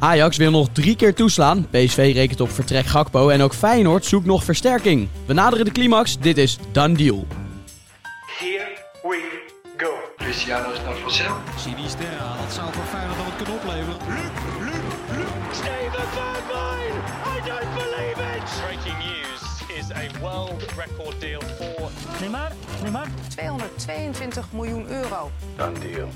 Ajax wil nog drie keer toeslaan. PSV rekent op vertrek Gakpo. En ook Feyenoord zoekt nog versterking. We naderen de climax. Dit is Done Deal. Here we go. Cristiano is naar Vassel. Sinisterra, dat zou voor Feyenoord wat kunnen opleveren. Steven Bergwijn! I don't believe it! Breaking news is a world record deal for Neymar, Neymar. 222 miljoen euro. Dan deal.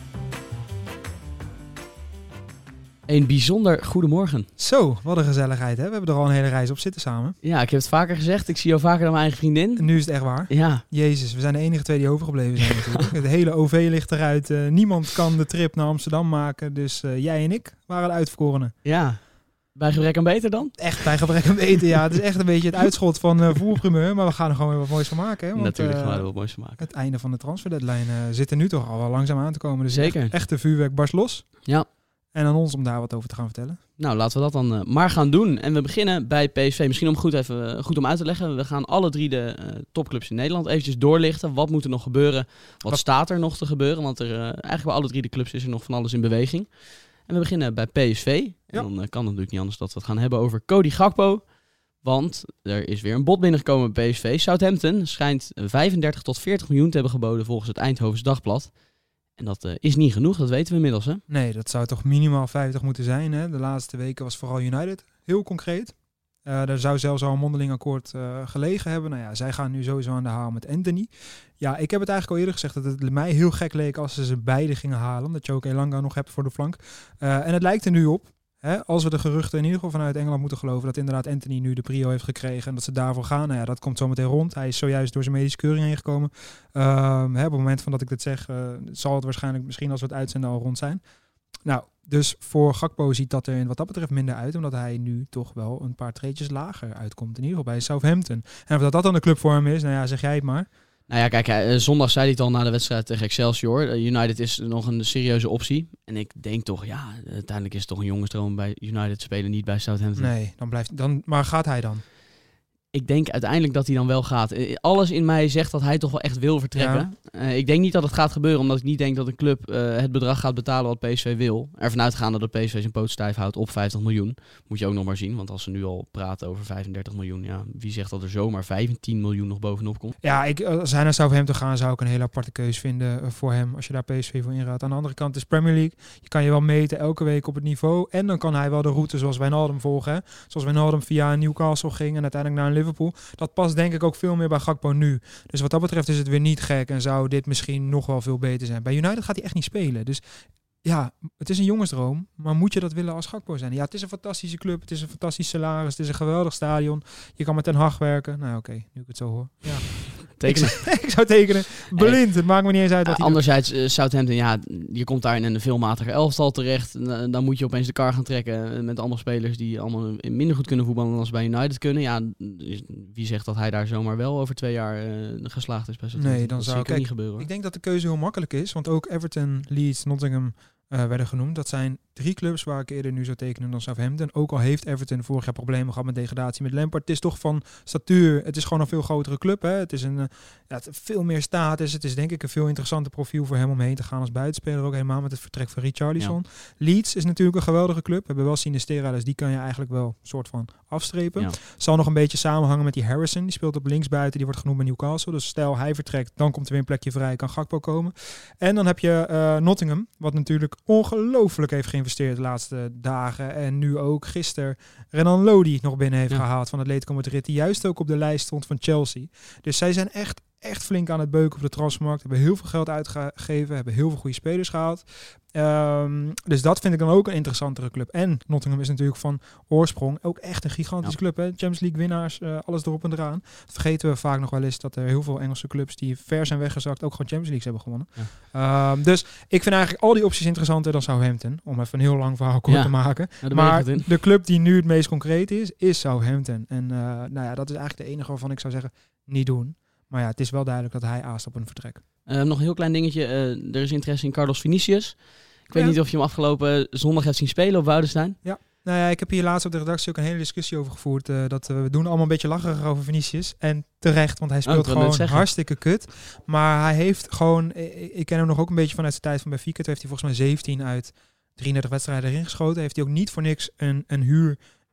Een bijzonder goedemorgen. Zo, wat een gezelligheid hè. We hebben er al een hele reis op zitten samen. Ja, ik heb het vaker gezegd. Ik zie jou vaker dan mijn eigen vriendin. En nu is het echt waar. Ja, Jezus, we zijn de enige twee die overgebleven zijn natuurlijk. Het hele OV ligt eruit. Eh, niemand kan de trip naar Amsterdam maken. Dus eh, jij en ik waren de uitverkorenen. ja. Bij gebrek aan beter dan? Echt bij gebrek aan weten. Ja, het is echt een beetje het uitschot van uh, voerprimeur. Maar we gaan er gewoon weer wat moois van maken. Hè? Want, Natuurlijk gaan we er wat moois van maken. het einde van de transferdeadline zit er nu toch al wel langzaam aan te komen. Dus Zeker. Echt, echte vuurwerk barst los. Ja. En aan ons om daar wat over te gaan vertellen. Nou, laten we dat dan eh, maar gaan doen. En we beginnen bij PSV. Misschien om goed, even, eh, goed om uit te leggen. We gaan alle drie de eh, topclubs in Nederland eventjes doorlichten. Wat moet er nog gebeuren? Wat, Wat- staat er nog te gebeuren? Want er, eigenlijk bij alle drie de clubs is er nog van alles in beweging. En we beginnen bij PSV. En Ja. dan kan het natuurlijk niet anders dat we het gaan hebben over Cody Gakpo. Want er is weer een bod binnengekomen bij PSV. Southampton schijnt 35 tot 40 miljoen te hebben geboden volgens het Eindhovens Dagblad. En dat eh, is niet genoeg, dat weten we inmiddels. Hè? Nee, dat zou toch minimaal 50 moeten zijn. Hè? De laatste weken was vooral United heel concreet. Eh er zou zelfs al een mondeling akkoord eh, gelegen hebben. Nou ja, zij gaan nu sowieso aan de haal met Anthony. Ja, ik heb het eigenlijk al eerder gezegd dat het mij heel gek leek als ze ze beide gingen halen. Omdat je ook Elanga nog hebt voor de flank. En het lijkt er nu op, hè, als we de geruchten in ieder geval vanuit Engeland moeten geloven, dat inderdaad Anthony nu de prio heeft gekregen en dat ze daarvoor gaan. Nou ja, dat komt zometeen rond. Hij is zojuist door zijn medische keuring heen gekomen. Ehm, hè, op het moment van dat ik dit zeg, eh, zal het waarschijnlijk misschien als we het uitzenden al rond zijn. Nou, dus voor Gakpo ziet dat er wat dat betreft minder uit, omdat hij nu toch wel een paar treetjes lager uitkomt. In ieder geval bij Southampton. En of dat, dat dan de club voor hem is, nou ja, zeg jij het maar. Nou ja, kijk, eh, zondag zei hij het al na de wedstrijd tegen Excelsior. Eh, United is nog een serieuze optie. En ik denk toch, ja, uiteindelijk is het toch een jongensdroom bij United te spelen, niet bij Southampton. Nee, dan blijft dan. Maar gaat hij dan? Ik denk uiteindelijk dat hij dan wel gaat. Eh, Alles in mij zegt dat hij toch wel echt wil vertrekken. Eh, ik denk niet dat het gaat gebeuren, omdat ik niet denk dat een club eh, het bedrag gaat betalen wat PSV wil. Ervan uitgaande dat PSV zijn poot stijf houdt op 50 miljoen. Moet je ook nog maar zien, want als ze nu al praten over 35 miljoen, ja, wie zegt dat er zomaar 15 miljoen nog bovenop komt? Ja, ik, als hij naar Southampton gaan, zou ik een hele aparte keus vinden voor hem. Als je daar PSV voor inraadt. Aan de andere kant is Premier League. Je kan je wel meten elke week op het niveau. En dan kan hij wel de route zoals Wijnaldum volgen. Hè. Zoals Wijnaldum via Newcastle ging en uiteindelijk naar Liverpool. Dat past denk ik ook veel meer bij Gakpo nu. Dus wat dat betreft is het weer niet gek. En zou dit misschien nog wel veel beter zijn. Bij United gaat hij echt niet spelen. Dus ja, het is een jongensdroom. Maar moet je dat willen als Gakpo zijn? Ja, het is een fantastische club. Het is een fantastisch salaris. Het is een geweldig stadion. Je kan met Ten Hag werken. Nou oké, nu ik het zo hoor. Ja. Tekenen. ik zou tekenen. Blind. Het maakt me niet eens uit wat Uh, hij anderzijds, eh, Southampton, ja, je komt daar in een veelmatiger elftal terecht. En, eh, dan moet je opeens de kar gaan trekken eh, met allemaal spelers die allemaal minder goed kunnen voetballen dan ze bij United kunnen. Ja, is- wie zegt dat hij daar zomaar wel over twee jaar eh, geslaagd is bij Southampton? Nee, dan dat zou- kijk, niet gebeuren. Ik denk dat de keuze heel makkelijk is, want ook Everton, Leeds, Nottingham eh, werden genoemd. Dat zijn drie clubs waar ik eerder nu zou tekenen dan Southampton. Ook al heeft Everton vorig jaar problemen gehad met degradatie met Lampard. Het is toch van statuur. Het is gewoon een veel grotere club. Hè? Het is een eh, ja, het- veel meer status. Het is denk ik een veel interessanter profiel voor hem om heen te gaan als buitenspeler. Ook helemaal met het vertrek van Richarlison. Leeds is natuurlijk een geweldige club. We hebben wel Sinistera, dus die kan je eigenlijk wel een soort van afstrepen. Ja. Zal nog een beetje samenhangen met die Harrison. Die speelt op linksbuiten. Die wordt genoemd bij Newcastle. Dus stel hij vertrekt, dan komt er weer een plekje vrij. Kan Gakpo komen. En dan heb je eh, Nottingham. Wat natuurlijk ongelooflijk heeft geïnvesteerd de laatste dagen. En nu ook gisteren Renan Lodi nog binnen heeft Ja. gehaald van Atletico Madrid. Die juist ook op de lijst stond van Chelsea. Dus zij zijn echt, echt flink aan het beuken op de transfermarkt. Hebben heel veel geld uitgegeven. Hebben heel veel goede spelers gehaald. Ehm, dus dat vind ik dan ook een interessantere club. En Nottingham is natuurlijk van oorsprong ook echt een gigantische club. Hè? Champions League winnaars, eh, alles erop en eraan. Dat vergeten we vaak nog wel eens dat er heel veel Engelse clubs die ver zijn weggezakt ook gewoon Champions Leagues hebben gewonnen. Ehm, dus ik vind eigenlijk al die opties interessanter dan Southampton. Om even een heel lang verhaal kort Ja. te maken. Maar de club die nu het meest concreet is, is Southampton. En eh, nou ja, dat is eigenlijk de enige waarvan ik zou zeggen, niet doen. Maar ja, het is wel duidelijk dat hij aast op een vertrek. Eh, nog een heel klein dingetje. eh, er is interesse in Carlos Vinicius. Ik weet Ja. niet of je hem afgelopen zondag hebt zien spelen op Woudenstein. Nou ja, ik heb hier laatst op de redactie ook een hele discussie over gevoerd. eh, dat eh, we doen allemaal een beetje lacherig over Vinicius. En terecht, want hij ik speelt gewoon hartstikke kut. Maar hij heeft gewoon... Ik, ken hem nog ook een beetje vanuit zijn tijd van Benfica. Toen heeft hij volgens mij 17 uit 33 wedstrijden erin geschoten. Heeft hij ook niet voor niks een, een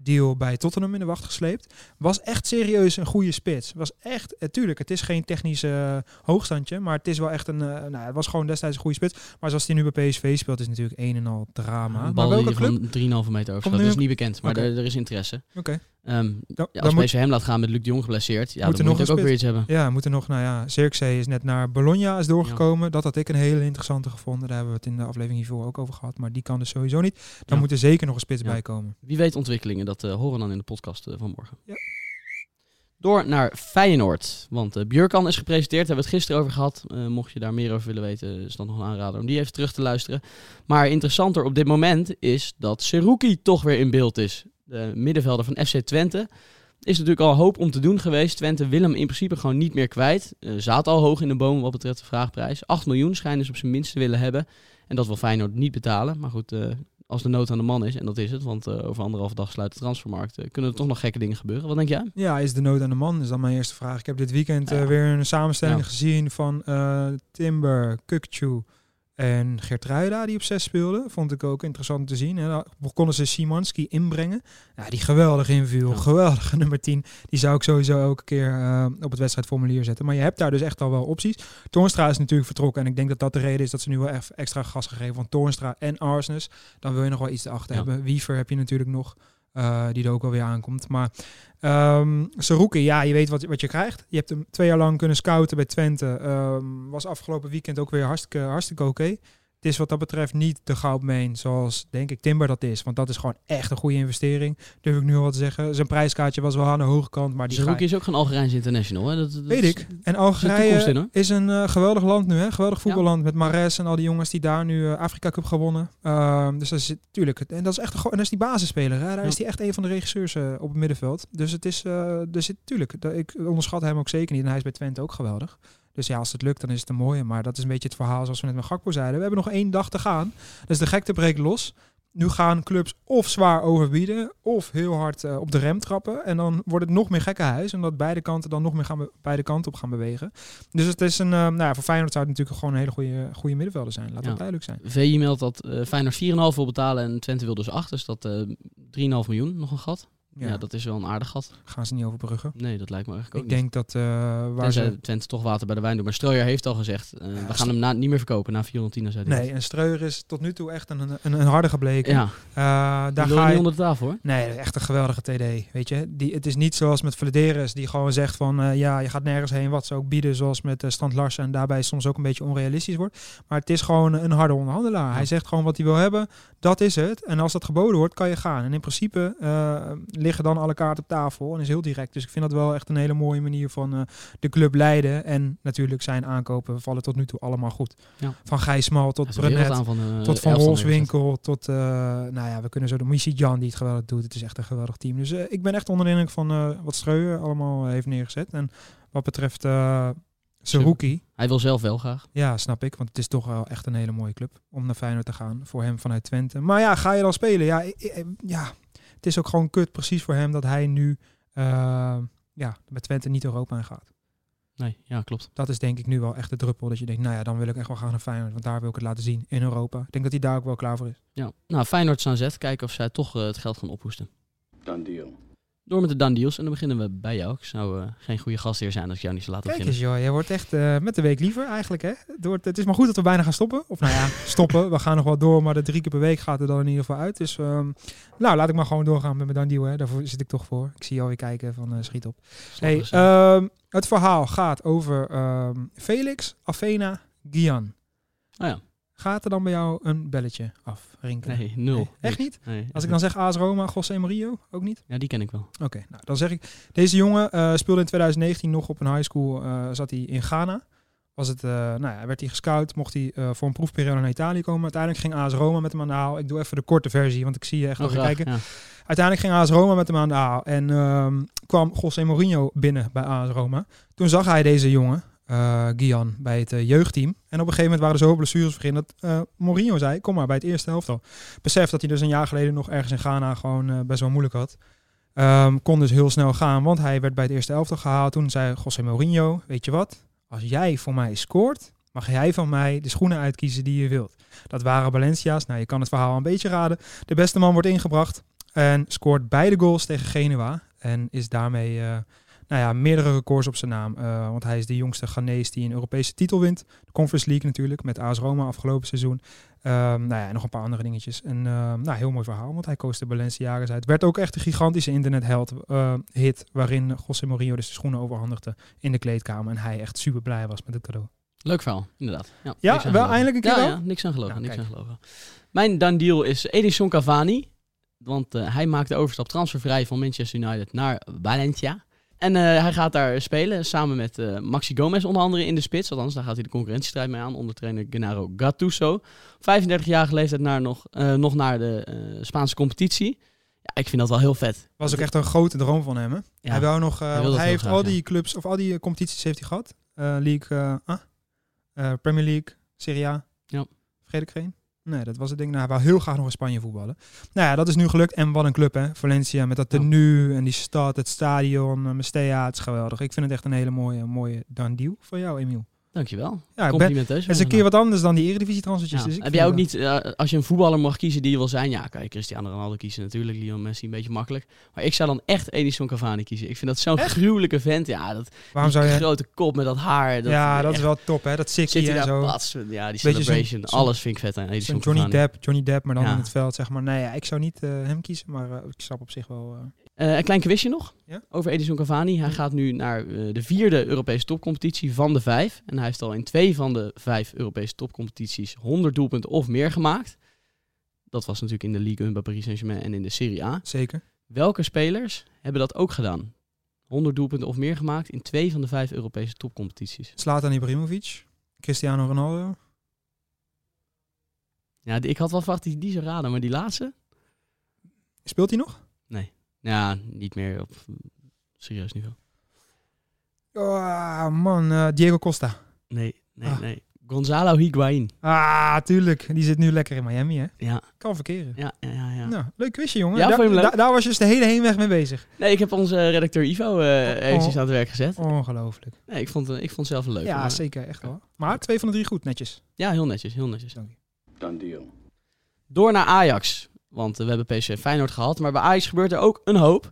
huurdeal bij Tottenham in de wacht gesleept. Was echt serieus een goede spits. Was echt, eh, tuurlijk, het is geen technisch eh, hoogstandje, maar het is wel echt een, eh, nou, het was gewoon destijds een goede spits. Maar zoals hij nu bij PSV speelt, is natuurlijk een en al drama. Een maar bal welke die club? van 3,5 meter over. Dat is niet bekend, maar er, er is interesse. Oké. Ehm, Dan, ja, dan als moet, PSV hem laat gaan met Luc de Jong geblesseerd, ja, Moet dan er moet nog ook weer iets hebben. ja, moeten nog, nou ja, Zirkzee is net naar Bologna is doorgekomen. Dat had ik een hele interessante gevonden. Daar hebben we het in de aflevering hiervoor ook over gehad. Maar die kan dus sowieso niet. Dan Ja. moet er zeker nog een spits bij komen. Wie weet ontwikkelingen, dat eh, horen we dan in de podcast eh, van morgen. Ja. Door naar Feyenoord. Want Björkan is gepresenteerd, daar hebben we het gisteren over gehad. Eh, mocht je daar meer over willen weten, is dat nog een aanrader om die even terug te luisteren. Maar interessanter op dit moment is dat Seruki toch weer in beeld is. De middenvelder van FC Twente. Is natuurlijk al hoop om te doen geweest. Twente wil hem in principe gewoon niet meer kwijt. Zaat al hoog in de boom wat betreft de vraagprijs. 8 miljoen schijnen ze op zijn minst te willen hebben. En dat wil Feyenoord niet betalen. Maar goed, eh, als de nood aan de man is, en dat is het, want eh, over anderhalve dag sluit de transfermarkt, kunnen er toch nog gekke dingen gebeuren. Wat denk jij? Ja, is de nood aan de man? Is dan mijn eerste vraag. Ik heb dit weekend weer een samenstelling Ja. gezien van Timber, Kukchu en Geertruida die op zes speelden. Vond ik ook interessant te zien. En dan konden ze Simanski inbrengen. Ja, die geweldig inviel. Ja. Geweldige nummer 10. Die zou ik sowieso elke keer eh, op het wedstrijdformulier zetten. Maar je hebt daar dus echt al wel opties. Toornstra is natuurlijk vertrokken. En ik denk dat dat de reden is dat ze nu wel extra gas gegeven van Toornstra en Arsnes. Dan wil je nog wel iets erachter Ja. hebben. Wiever heb je natuurlijk nog. Eh, die er ook alweer aankomt. Maar Saruki, ja, je weet wat, wat je krijgt. Je hebt hem twee jaar lang kunnen scouten bij Twente. Ehm, was afgelopen weekend ook weer hartstikke, hartstikke oké. Het is wat dat betreft niet de goudmeen zoals, denk ik, Timber dat is. Want dat is gewoon echt een goede investering. Durf ik nu al wat te zeggen. Zijn prijskaartje was wel aan de hoge kant, maar die ga is ook geen Algerijns international. Hè? Dat, dat Weet ik. En in, Algerije is een eh, geweldig land nu, hè? Geweldig voetballand met Mares en al die jongens die daar nu eh, Afrika Cup gewonnen. Ehm, dus dat is tuurlijk. En dat is echt en dat is die basisspeler. Hè? Daar Ja. is hij echt een van de regisseurs eh, op het middenveld. Dus het is, dus het, tuurlijk. Ik onderschat hem ook zeker niet. En hij is bij Twente ook geweldig. Dus ja, als het lukt, dan is het een mooie. Maar dat is een beetje het verhaal zoals we net met Gakpo zeiden. We hebben nog één dag te gaan. Dus de gekte breekt los. Nu gaan clubs of zwaar overbieden, of heel hard eh, op de rem trappen. En dan wordt het nog meer gekkenhuis. Omdat beide kanten dan nog meer gaan be- beide kanten op gaan bewegen. Dus het is een, eh, nou ja, voor Feyenoord zou het natuurlijk gewoon een hele goede, goede middenvelder zijn. Laat Ja. dat duidelijk zijn. VI meldt dat eh Feyenoord 4,5 wil betalen en Twente wil dus 8. Dus dat eh 3,5 miljoen, nog een gat. Ja. Ja, dat is wel een aardig gat. gaan ze niet overbruggen. Nee, dat lijkt me eigenlijk ook Ik denk dat eh waar. Tenzij ze... Twente toch water bij de wijn doet. Maar Streuer heeft al gezegd, eh, we gaan hem na, niet meer verkopen na 410. Zei. Nee, en Streuer is tot nu toe echt een, een, een harde gebleken. Ja, Eh, daar ga je niet onder de tafel hoor. Nee, echt een geweldige TD. Weet je, die, het is niet zoals met Vladeris, die gewoon zegt van ja, je gaat nergens heen wat ze ook bieden, zoals met Strand Larsen en daarbij soms ook een beetje onrealistisch wordt. Maar het is gewoon een harde onderhandelaar. Hij zegt gewoon wat hij wil hebben, dat is het. En als dat geboden wordt, kan je gaan. En in principe liggen dan alle kaarten op tafel en is heel direct. Dus ik vind dat wel echt een hele mooie manier van eh, de club leiden. En natuurlijk zijn aankopen vallen tot nu toe allemaal goed. Ja. Van Gijsmal tot een Brenet. wereldaanval, eh, Tot Van elftal Rolswinkel, tot, eh, nou ja, we kunnen zo de Missie Jan die het geweldig doet. Het is echt een geweldig team. Dus ik ben echt onder de indruk van wat Streuer allemaal heeft neergezet. En wat betreft Saruki, Hij wil zelf wel graag. ja, snap ik. Want het is toch wel echt een hele mooie club om naar Feyenoord te gaan. Voor hem vanuit Twente. Maar ja, ga je dan spelen? Ja, ja het is ook gewoon kut precies voor hem dat hij nu eh, ja, met Twente niet Europa in gaat. Nee, ja, klopt. Dat is denk ik nu wel echt de druppel. Dat je denkt, nou ja, dan wil ik echt wel gaan naar Feyenoord. Want daar wil ik het laten zien in Europa. Ik denk dat hij daar ook wel klaar voor is. Ja. Nou, Feyenoord staan zet. Kijken of zij toch eh, het geld gaan ophoesten. Done deal. Door met de done deals. En dan beginnen we bij jou. Ik zou eh, geen goede gastheer zijn als ik jou niet zou laten Kijk beginnen. eens joh, jij wordt echt eh, met de week liever eigenlijk hè. Het, wordt, het is maar goed dat we bijna gaan stoppen. Of nou ja, stoppen. We gaan nog wel door, maar de drie keer per week gaat er dan in ieder geval uit. Dus ehm, nou, laat ik maar gewoon doorgaan met mijn dan deal hè. Daarvoor zit ik toch voor. Ik zie jou weer kijken van eh, schiet op. Hey, ehm, het verhaal gaat over ehm, Felix, Afena, Gian. oh ja. Gaat er dan bij jou een belletje afrinkelen? Nee, nul. Nee, echt niet? Nee, Als ik dan zeg AS Roma, José Mario, ook niet? Ja, die ken ik wel. Oké, nou dan zeg ik, deze jongen eh, speelde in 2019 nog op een high school, eh, zat hij in Ghana. Was het, eh, nou ja, werd hij gescout, mocht hij voor een proefperiode naar Italië komen. Uiteindelijk ging AS Roma met hem aan de haal. Ik doe even de korte versie, want ik zie je echt Oh, nog kijken. ja. Uiteindelijk ging AS Roma met hem aan de haal en ehm, kwam José Mourinho binnen bij AS Roma. Toen zag hij deze jongen, eh Gian, bij het eh, jeugdteam. En op een gegeven moment waren er zoveel blessures begin dat eh, Mourinho zei, kom maar bij het eerste helftal. Besef dat hij dus een jaar geleden nog ergens in Ghana gewoon best wel moeilijk had. Ehm, kon dus heel snel gaan, want hij werd bij het eerste elftal gehaald. Toen zei José Mourinho, weet je wat, als jij voor mij scoort, mag jij van mij de schoenen uitkiezen die je wilt. Dat waren Valencia's. Nou, je kan het verhaal een beetje raden. De beste man wordt ingebracht en scoort beide goals tegen Genua. En is daarmee nou ja, meerdere records op zijn naam. Eh, want hij is de jongste Ghanese die een Europese titel wint. De Conference League natuurlijk, met AS Roma afgelopen seizoen. Ehm, nou ja, en nog een paar andere dingetjes. En ehm, nou, heel mooi verhaal, want hij koos de Balenciaga's uit. Werd ook echt een gigantische internetheld eh, hit, waarin José Mourinho dus de schoenen overhandigde in de kleedkamer. En hij echt super blij was met het cadeau. Leuk verhaal, inderdaad. Ja, wel eindelijk een keer ja, niks aan gelogen, Nou, niks kijk. aan gelogen. Mijn dan deal is Edison Cavani. Want eh, hij maakt de overstap transfervrij van Manchester United naar Valencia. En eh, hij gaat daar spelen samen met eh, Maxi Gomez onder andere in de spits. Althans, daar gaat hij de concurrentiestrijd mee aan onder trainer Gennaro Gattuso. 35-jarige leeftijd naar nog, eh, nog naar de Spaanse competitie. Ja, ik vind dat wel heel vet. Was ook echt een grote droom van hem. Hè? Ja. Hij wou nog, Hij hij heeft graag, al ja. die clubs of al die competities heeft hij gehad. Eh, League, ah, Premier League, Serie A. Ja. Vergeet ik geen? Nee, dat was het ding. Nou, hij wou heel graag nog in Spanje voetballen. Nou ja, dat is nu gelukt. En wat een club, hè? Valencia met dat tenue en die stad, het stadion, uh, Mestea. Het is geweldig. Ik vind het echt een hele mooie, mooie done deal voor jou, Emiel. Dankjewel. Ja, Complimenteus. het is een keer wat anders dan die eredivisie transfertjes. Ja. Dus Heb jij ook niet, eh, als je een voetballer mag kiezen die je wil zijn, ja, kan je Cristiano Ronaldo kiezen natuurlijk, Lionel Messi een beetje makkelijk. Maar ik zou dan echt Edison Cavani kiezen. Ik vind dat zo'n gruwelijke vent. Ja, dat Waarom zou die je... grote kop met dat haar. Dat, ja, dat is wel top, hè? Dat hij en zo. pats, Ja, die celebration. alles vind ik vet aan Edison Johnny Cavani. Depp, Johnny Depp, maar dan Ja. in het veld, zeg maar. Nee, ja, ik zou niet eh, hem kiezen, maar eh, ik snap op zich wel... eh, een klein quizje nog Ja? over Edison Cavani. Hij gaat nu naar eh, de vierde Europese topcompetitie van de vijf. En hij heeft al in twee van de vijf Europese topcompetities 100 doelpunten of meer gemaakt. Dat was natuurlijk in de Ligue 1 bij Paris Saint-Germain en in de Serie A. zeker. Welke spelers hebben dat ook gedaan? 100 doelpunten of meer gemaakt in twee van de vijf Europese topcompetities. Zlatan Ibrahimovic, Cristiano Ronaldo. Ja, die- ik had wel verwacht dat hij die zou raden, maar die laatste? Speelt hij nog? Ja, niet meer op serieus niveau. Oh, man, eh, Diego Costa. Nee, nee, Ah. nee. Gonzalo Higuain. Ah, tuurlijk. Die zit nu lekker in Miami, hè? Ja, Kan verkeren. ja, ja, ja. ja. Nou, leuk quizje, jongen. Ja, Da- leuk? da- daar was je dus de hele heenweg mee bezig. Nee, ik heb onze redacteur Ivo eh Oh. eventjes aan het werk gezet. Ongelooflijk. Nee, ik vond, eh, ik vond het zelf een leuk. ja, maar- zeker. Echt wel. Maar twee van de drie goed, netjes. Ja, heel netjes, heel netjes. Dank je. Done deal. Door naar Ajax. Want we hebben PSV Feyenoord gehad, maar bij Ajax gebeurt er ook een hoop.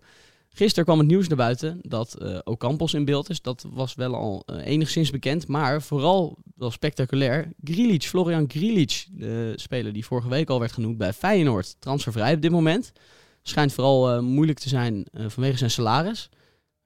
Gisteren kwam het nieuws naar buiten dat eh Ocampos in beeld is. Dat was wel al eh, enigszins bekend, maar vooral wel spectaculair. Grilic, Florian Grilic, de speler die vorige week al werd genoemd bij Feyenoord, transfervrij op dit moment. Schijnt vooral eh, moeilijk te zijn vanwege zijn salaris.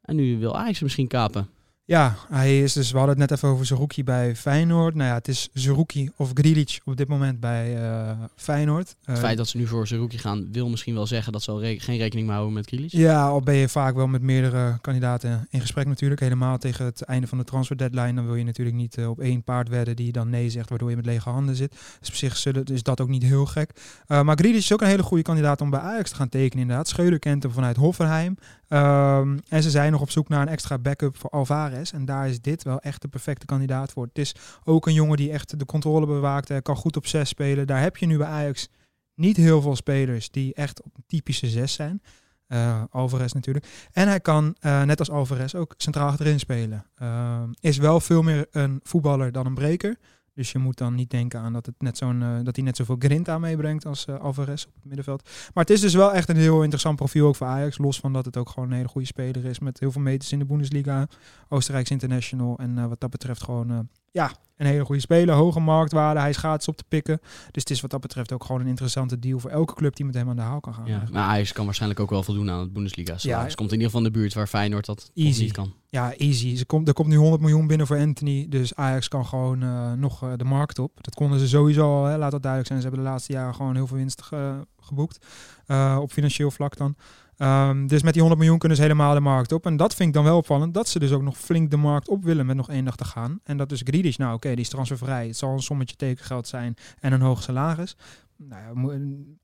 En nu wil Ajax misschien kapen. Ja, hij is dus, we hadden het net even over Zerouki bij Feyenoord. Nou ja, het is Zerouki of Grilic op dit moment bij eh, Feyenoord. Het Eh, feit dat ze nu voor Zerouki gaan, wil misschien wel zeggen dat ze al re- geen rekening meer houden met Grilic. Ja, al ben je vaak wel met meerdere kandidaten in gesprek natuurlijk. Helemaal tegen het einde van de transfer deadline. Dan wil je natuurlijk niet eh, op één paard wedden die dan nee zegt, waardoor je met lege handen zit. Dus op zich zullen, is dat ook niet heel gek. Uh, maar Grealish is ook een hele goede kandidaat om bij Ajax te gaan tekenen inderdaad. Scheuder kent hem vanuit Hoffenheim. Um, en ze zijn nog op zoek naar een extra backup voor Alvarez. En daar is dit wel echt de perfecte kandidaat voor. Het is ook een jongen die echt de controle bewaakt. Hij kan goed op zes spelen. Daar heb je nu bij Ajax niet heel veel spelers die echt op een typische zes zijn. Uh, Alvarez natuurlijk. En hij kan, uh, net als Alvarez, ook centraal achterin spelen. Uh, is wel veel meer een voetballer dan een breker. Dus je moet dan niet denken aan dat, het net zo'n, uh, dat hij net zoveel grinta meebrengt als uh, Alvarez op het middenveld. Maar het is dus wel echt een heel interessant profiel ook voor Ajax. Los van dat het ook gewoon een hele goede speler is met heel veel meters in de Bundesliga. Oostenrijks International. En uh, wat dat betreft gewoon ja, een hele goede speler. Hoge marktwaarde. Hij is gratis op te pikken. Dus het is wat dat betreft ook gewoon een interessante deal voor elke club die met hem aan de haal kan gaan. Ja, maar Ajax kan waarschijnlijk ook wel voldoen aan het Bundesliga. Ja, komt in ieder geval in de buurt waar Feyenoord dat Easy. niet kan. Ja, easy. Ze komt, er komt nu 100 miljoen binnen voor Anthony. Dus Ajax kan gewoon uh, nog uh, de markt op. Dat konden ze sowieso al, hè, laat dat duidelijk zijn. Ze hebben de laatste jaren gewoon heel veel winst ge, geboekt. Uh, op financieel vlak dan. Um, dus met die 100 miljoen kunnen ze helemaal de markt op. En dat vind ik dan wel opvallend. Dat ze dus ook nog flink de markt op willen met nog één dag te gaan. En dat is Greedish. Nou oké, okay, die is transfervrij. Het zal een sommetje tekengeld zijn en een hoog salaris. Nou,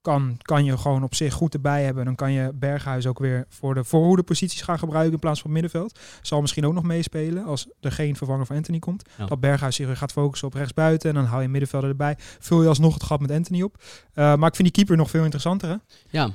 kan, kan je gewoon op zich goed erbij hebben. Dan kan je Berghuis ook weer voor de voorhoede posities gaan gebruiken in plaats van middenveld. Zal misschien ook nog meespelen als er geen vervanger voor Anthony komt. Ja. Dat Berghuis zich weer gaat focussen op rechtsbuiten en dan hou je middenvelder erbij. Vul je alsnog het gat met Anthony op. Uh, maar ik vind die keeper nog veel interessanter. Hè? Ja,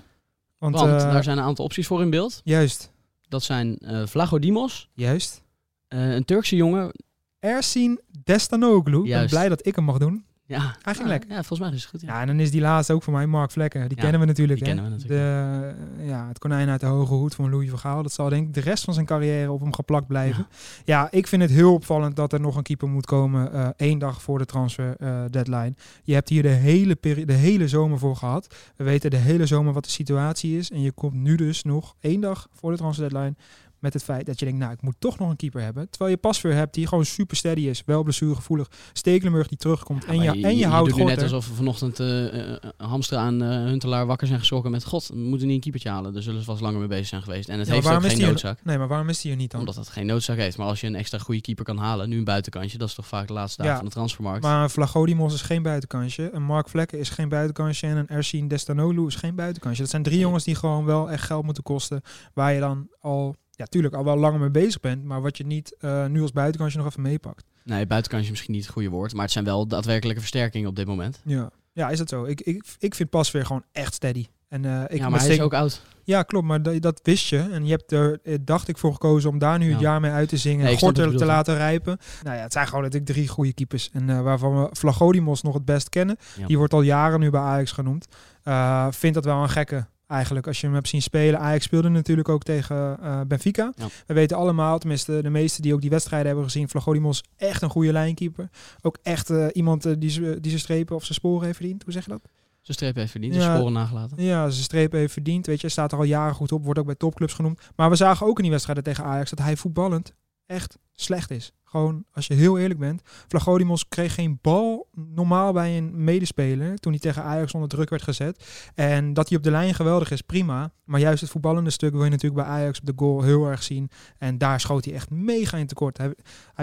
want, want uh, daar zijn een aantal opties voor in beeld. Juist. Dat zijn uh, Vlagodimos. Juist. Uh, een Turkse jongen. Ersin Destanoglu. Ik ben Juist. blij dat ik hem mag doen. Ja, Hij ging Ja, lekker. Ja, volgens mij is het goed. Ja. Ja, en dan is die laatste ook voor mij Mark Vlekken. Die Ja, kennen we natuurlijk. die hè? kennen we natuurlijk, De, ja, het konijn uit de hoge hoed van Louis van Gaal. Dat zal denk ik de rest van zijn carrière op hem geplakt blijven. Ja, ik vind het heel opvallend dat er nog een keeper moet komen eh, één dag voor de transfer eh, deadline. Je hebt hier de hele, de hele zomer voor gehad. We weten de hele zomer wat de situatie is. En je komt nu dus nog één dag voor de transfer deadline met het feit dat je denkt, nou, ik moet toch nog een keeper hebben. Terwijl je pasveer hebt die gewoon super steady is. Wel blessuregevoelig. Stekelenburg die terugkomt. en, je, en je, houdt doet nu net alsof we vanochtend eh eh, Hamstra aan eh, Huntelaar wakker zijn geschrokken met... God, we moeten niet een keepertje halen. Daar zullen ze vast langer mee bezig zijn geweest. En het Ja, heeft ook geen die er- noodzaak. Nee, maar waarom is hij er niet dan? Omdat het geen noodzaak heeft. Maar als je een extra goede keeper kan halen, nu een buitenkantje, dat is toch vaak de laatste dagen Ja, van de transfermarkt. Maar Vlagodimos is geen buitenkansje. Een Mark Vlekken is geen buitenkansje. En een Ersin Destanoglu is geen buitenkansje. Dat zijn drie jongens die gewoon wel echt geld moeten kosten. Waar je dan al, ja tuurlijk, al wel langer mee bezig bent. Maar wat je niet eh, nu als buitenkansje nog even meepakt. Nee, buitenkantje is misschien niet het goede woord. Maar het zijn wel daadwerkelijke versterkingen op dit moment. Ja. ja, is dat zo? Ik, ik, ik vind Pasveer gewoon echt steady. En, eh, ik ja, maar hij is ook oud. Ja, klopt. Maar dat, dat wist je. En je hebt er, eh, dacht ik, voor gekozen om daar nu het Ja. jaar mee uit te zingen. Nee, Gorter te laten rijpen. Nou ja, het zijn gewoon natuurlijk drie goede keepers. En waarvan we Vlagodimos nog het best kennen. Ja. Die wordt al jaren nu bij Ajax genoemd. Eh vind dat wel een gekke eigenlijk. Als je hem hebt zien spelen. Ajax speelde natuurlijk ook tegen eh, Benfica. Ja. We weten allemaal, tenminste de meesten die ook die wedstrijden hebben gezien. Vlagodimos echt een goede lijnkeeper. Ook echt eh, iemand eh, die, ze- die zijn strepen of zijn sporen heeft verdiend. Hoe zeg je dat? Zijn streep heeft verdiend, Ja. sporen nagelaten. Ja, zijn streep heeft verdiend. Weet je, hij staat er al jaren goed op. Wordt ook bij topclubs genoemd. Maar we zagen ook in die wedstrijden tegen Ajax dat hij voetballend echt slecht is. Gewoon, als je heel eerlijk bent. Vlagodimos kreeg geen bal normaal bij een medespeler toen hij tegen Ajax onder druk werd gezet. En dat hij op de lijn geweldig is, prima. Maar juist het voetballende stuk wil je natuurlijk bij Ajax op de goal heel erg zien. En daar schoot hij echt mega in tekort. Hij,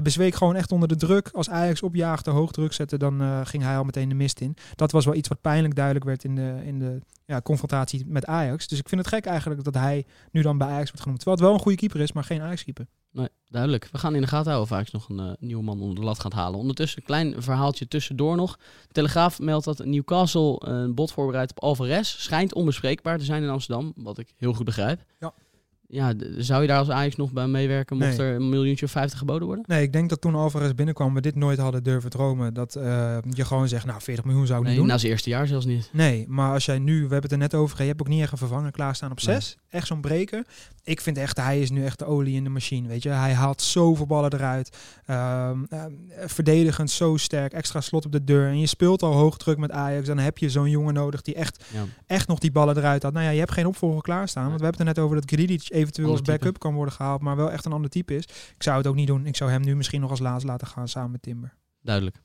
bezweek gewoon echt onder de druk. Als Ajax opjaagde, hoog druk zette, dan eh, ging hij al meteen de mist in. Dat was wel iets wat pijnlijk duidelijk werd in de, in de ja, confrontatie met Ajax. Dus ik vind het gek eigenlijk dat hij nu dan bij Ajax wordt genoemd. Terwijl het wel een goede keeper is, maar geen Ajax-keeper. Nee, duidelijk. We gaan in de gaten houden of nog een eh, nieuwe man onder de lat gaat halen. Ondertussen een klein verhaaltje tussendoor nog. De Telegraaf meldt dat Newcastle een bod voorbereidt op Alvarez. Schijnt onbespreekbaar te zijn in Amsterdam, wat ik heel goed begrijp. Ja. Ja, zou je daar als Ajax nog bij meewerken mocht Nee. er een miljoentje of 50 geboden worden? Nee, ik denk dat toen Alvarez binnenkwam, we dit nooit hadden durven dromen. Dat eh, je gewoon zegt, nou 40 miljoen zou ik Nee, niet doen. na zijn eerste jaar zelfs niet. Nee, maar als jij nu, we hebben het er net over, gehad, je hebt ook niet echt een vervanger klaarstaan op Nee. 6. Echt zo'n breker. Ik vind echt, hij is nu echt de olie in de machine, weet je. Hij haalt zoveel ballen eruit. Ehm, ehm, verdedigend zo sterk, extra slot op de deur. En je speelt al hoog druk met Ajax, dan heb je zo'n jongen nodig die echt, Ja. echt nog die ballen eruit had. Nou ja, je hebt geen opvolger klaarstaan, want we hebben het er net over dat Gridic eventueel als backup kan worden gehaald, maar wel echt een ander type is. Ik zou het ook niet doen. Ik zou hem nu misschien nog als laatst laten gaan samen met Timber. Duidelijk.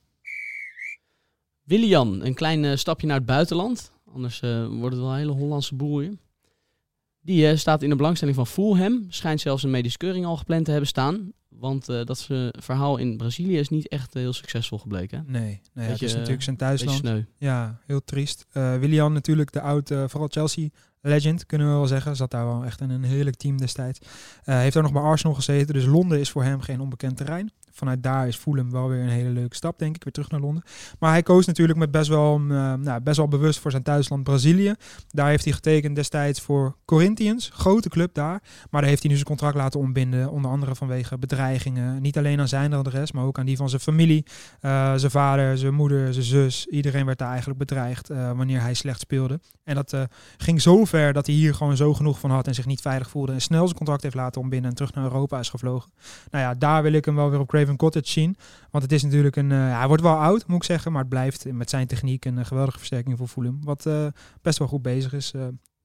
Willian, een klein eh, stapje naar het buitenland. Anders eh, wordt het wel een hele Hollandse boel hier. Die eh, staat in de belangstelling van Fulham. Schijnt zelfs een medische keuring al gepland te hebben staan. Want dat verhaal in Brazilië is niet echt heel succesvol gebleken. Nee, nee het is natuurlijk zijn thuisland. sneu. Ja, heel triest. Willian natuurlijk, de oud, vooral Chelsea legend, kunnen we wel zeggen. Zat daar wel echt in een heerlijk team destijds. Eh, heeft ook nog bij Arsenal gezeten, dus Londen is voor hem geen onbekend terrein. Vanuit daar is Fulham wel weer een hele leuke stap, denk ik, weer terug naar Londen. Maar hij koos natuurlijk met best wel, eh, nou, best wel bewust voor zijn thuisland Brazilië. Daar heeft hij getekend destijds voor Corinthians, grote club daar. Maar daar heeft hij nu zijn contract laten ontbinden, onder andere vanwege bedreigingen. Niet alleen aan zijn adres, maar ook aan die van zijn familie. Uh, zijn vader, zijn moeder, zijn zus. Iedereen werd daar eigenlijk bedreigd uh, wanneer hij slecht speelde. En dat ging zo ver dat hij hier gewoon zo genoeg van had en zich niet veilig voelde. En snel zijn contract heeft laten ontbinden en terug naar Europa is gevlogen. Nou ja, daar wil ik hem wel weer op Craven Cottage zien. Want het is natuurlijk een... Uh, hij wordt wel oud, moet ik zeggen. Maar het blijft met zijn techniek een geweldige versterking voor Fulham. Wat uh, best wel goed bezig is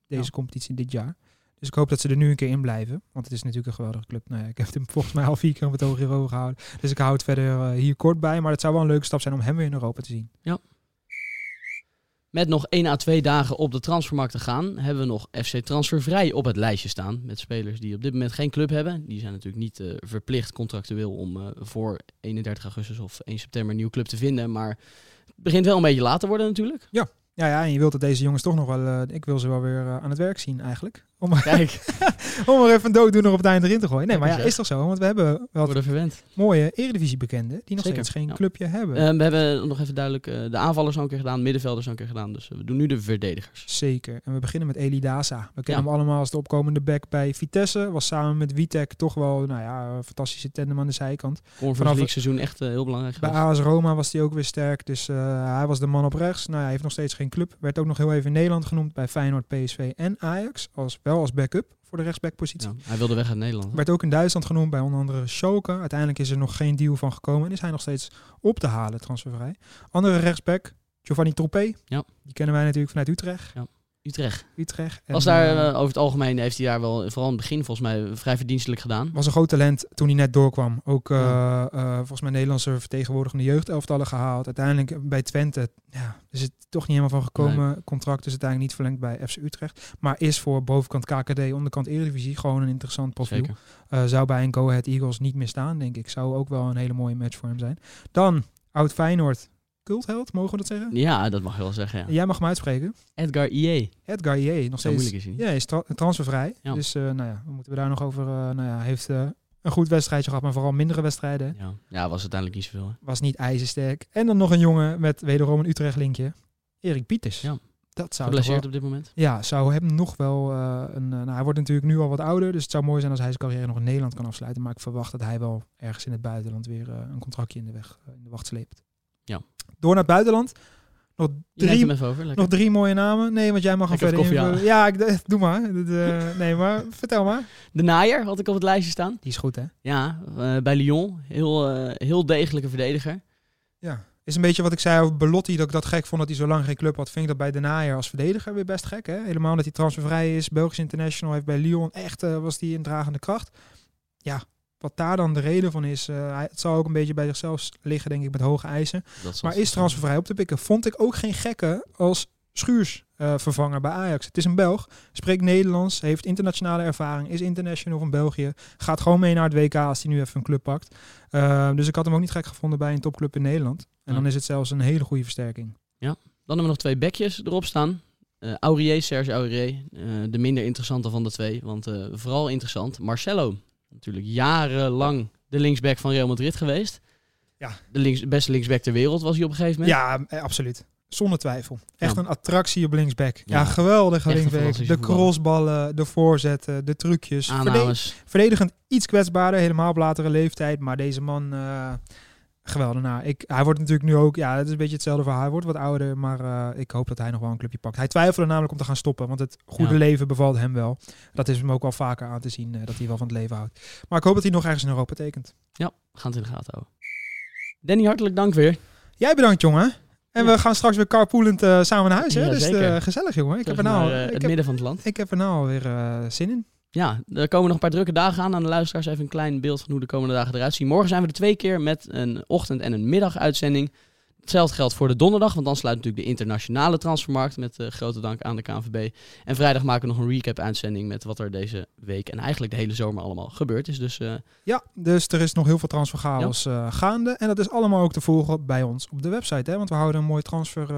deze ja. competitie dit jaar. Dus ik hoop dat ze er nu een keer in blijven. Want het is natuurlijk een geweldige club. Nou ja, ik heb hem volgens mij al vier keer op het oog hierover gehouden. Dus ik hou het verder hier kort bij. Maar het zou wel een leuke stap zijn om hem weer in Europa te zien. Ja. Met nog 1 à 2 dagen op de transfermarkt te gaan, hebben we nog FC Transfervrij op het lijstje staan. Met spelers die op dit moment geen club hebben. Die zijn natuurlijk niet uh, verplicht contractueel om uh, voor 31 augustus of 1 september een nieuwe club te vinden. Maar het begint wel een beetje laat te worden natuurlijk. Ja, ja, ja, en je wilt dat deze jongens toch nog wel... Uh, ik wil ze wel weer aan het werk zien eigenlijk. Om, er- Kijk, om er even een dooddoener op het einde erin te gooien. Nee, maar ja, is toch zo? Want we hebben we wel mooie Eredivisie-bekenden die nog Zeker, steeds geen ja. clubje hebben. Eh, we hebben nog even duidelijk eh, de aanvallers al een keer gedaan, middenvelders al een keer gedaan. Dus eh, we doen nu de verdedigers. Zeker. En we beginnen met Eli Daza. We kennen Ja. hem allemaal als de opkomende back bij Vitesse. Was samen met Witek toch wel nou ja, een fantastische tandem aan de zijkant. Vanaf- League seizoen echt heel belangrijk Bij. AS Roma was hij ook weer sterk. Dus hij was de man op rechts. Nou, hij heeft nog steeds geen club. Werd ook nog heel even in Nederland genoemd bij Feyenoord, PSV en Ajax. Als, wel als backup voor de rechtsbackpositie. Ja, hij wilde weg uit Nederland. hè? Werd ook in Duitsland genoemd bij onder andere Schalke. Uiteindelijk is er nog geen deal van gekomen. En is hij nog steeds op te halen, transfervrij. Andere rechtsback, Giovanni Troepé. Ja. Die kennen wij natuurlijk vanuit Utrecht. Utrecht. Utrecht. En, Was daar, eh, eh, over het algemeen heeft hij daar wel, vooral in het begin volgens mij, vrij verdienstelijk gedaan. was een groot talent toen hij net doorkwam. Ook eh, Ja. volgens mij Nederlandse vertegenwoordigende jeugdelftallen gehaald. Uiteindelijk bij Twente ja, is het toch niet helemaal van gekomen. Contract is uiteindelijk niet verlengd bij FC Utrecht. Maar is voor bovenkant KKD, onderkant Eredivisie gewoon een interessant profiel. Zou bij een Go Ahead Eagles niet meer staan, denk ik. Zou ook wel een hele mooie match voor hem zijn. Dan, oud Feyenoord. Cultheld, mogen we dat zeggen? Ja, dat mag je wel zeggen. Ja. Jij mag hem uitspreken. Edgar IE. Edgar Ie, nog Zo steeds moeilijk is hij niet. ja, hij is tra- transfervrij. Ja. Dus eh, nou ja, moeten we daar nog over? eh, nou ja, hij heeft eh, een goed wedstrijdje gehad, maar vooral mindere wedstrijden. Ja. ja, was uiteindelijk niet zoveel. hè. Was niet ijzersterk. En dan nog een jongen met wederom een Utrecht linkje. Erik Pieters. Ja. Dat zou Geblesseerd op dit moment. ja, zou hem nog wel een... nou, hij wordt natuurlijk nu al wat ouder, dus het zou mooi zijn als hij zijn carrière nog in Nederland kan afsluiten. Maar ik verwacht dat hij wel ergens in het buitenland weer een contractje in de, weg, in de wacht sleept. Ja. Door naar het buitenland. Nog drie, over. Nog drie mooie namen. Nee, want jij mag hem verder koffie invullen. Ja, ik, doe maar. Eh, nee, maar vertel maar. De naaier had ik op het lijstje staan. Die is goed, hè? Ja, eh, bij Lyon. Heel, eh, heel degelijke verdediger. Ja. Is een beetje wat ik zei over Belotti, dat ik dat gek vond dat hij zo lang geen club had. Vind ik dat bij De Naaier als verdediger weer best gek, hè? Helemaal dat hij transfervrij is. Belgisch international heeft bij Lyon echt, was die een dragende kracht. Ja, wat daar dan de reden van is, eh, het zal ook een beetje bij zichzelf liggen, denk ik, met hoge eisen. Maar is transfervrij op te pikken. Vond ik ook geen gekke als Schuurs eh, vervanger bij Ajax. Het is een Belg, spreekt Nederlands, heeft internationale ervaring, is international van België. Gaat gewoon mee naar het WK als hij nu even een club pakt. Eh, dus ik had hem ook niet gek gevonden bij een topclub in Nederland. En dan Ja. is het zelfs een hele goede versterking. Dan hebben we nog twee bekjes erop staan. Eh Aurier, Serge Aurier. de minder interessante van de twee. Want vooral interessant, Marcelo. Natuurlijk jarenlang de linksback van Real Madrid geweest. Ja. De links, beste linksback ter wereld was hij op een gegeven moment. Ja, eh, absoluut. Zonder twijfel. Echt Ja. een attractie op linksback. Ja, Ja. geweldige linksback. De crossballen, de voorzetten, de trucjes. Aannames. verdedigend iets kwetsbaarder, helemaal op latere leeftijd. Maar deze man, eh geweldig. Nou, ik, hij wordt natuurlijk nu ook, ja, het is een beetje hetzelfde verhaal. Hij wordt wat ouder, maar eh, ik hoop dat hij nog wel een clubje pakt. Hij twijfelde namelijk om te gaan stoppen, want het goede Ja. leven bevalt hem wel. Dat is hem ook wel vaker aan te zien, eh, dat hij wel van het leven houdt. Maar ik hoop dat hij nog ergens in Europa tekent. Ja, gaan het in de gaten houden. Danny, hartelijk dank weer. Jij bedankt, jongen. En Ja. we gaan straks weer carpoolend eh, samen naar huis. Hè? Ja, dus gezellig, jongen. Ik heb, er nou, naar, ik, het heb, midden van het land. ik heb er nou alweer zin in. Ja, er komen nog een paar drukke dagen aan. Aan de luisteraars even een klein beeld van hoe de komende dagen eruit zien. Morgen zijn we er twee keer met een ochtend- en een middaguitzending. Hetzelfde geldt voor de donderdag, want dan sluit natuurlijk de internationale transfermarkt. Met eh, grote dank aan de KNVB. En vrijdag maken we nog een recap-uitzending met wat er deze week en eigenlijk de hele zomer allemaal gebeurd is. Dus eh, Ja, dus er is nog heel veel transferchaos eh, gaande. En dat is allemaal ook te volgen bij ons op de website. Hè? Want we houden een mooi transfer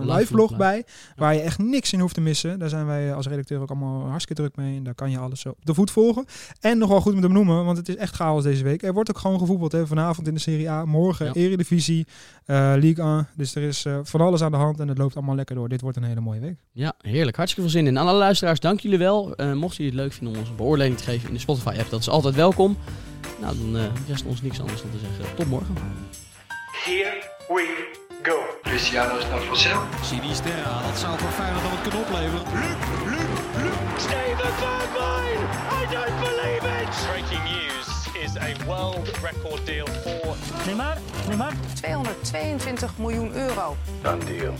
Live blog bij. Waar je echt niks in hoeft te missen. Daar zijn wij als redacteur ook allemaal hartstikke druk mee. En daar kan je alles zo op de voet volgen. En nog wel goed met hem noemen, want het is echt chaos deze week. Er wordt ook gewoon gevoetbald. Hè? Vanavond in de Serie A, morgen Ja. Eredivisie, eh Ligue 1. Dus er is eh, van alles aan de hand en het loopt allemaal lekker door. Dit wordt een hele mooie week. ja, heerlijk. Hartstikke veel zin in. Aan alle luisteraars, dank jullie wel. Eh mochten jullie het leuk vinden om ons een beoordeling te geven in de Spotify-app, dat is altijd welkom. Nou, dan eh, rest ons niks anders dan te zeggen. Tot morgen. Here we go. Cristiano is naar Vassel. Sinisterra, dat zou voor Feyenoord dan wat kunnen opleveren. Steven Bergwijn! Is a world record deal for 222 miljoen euro. Done deal.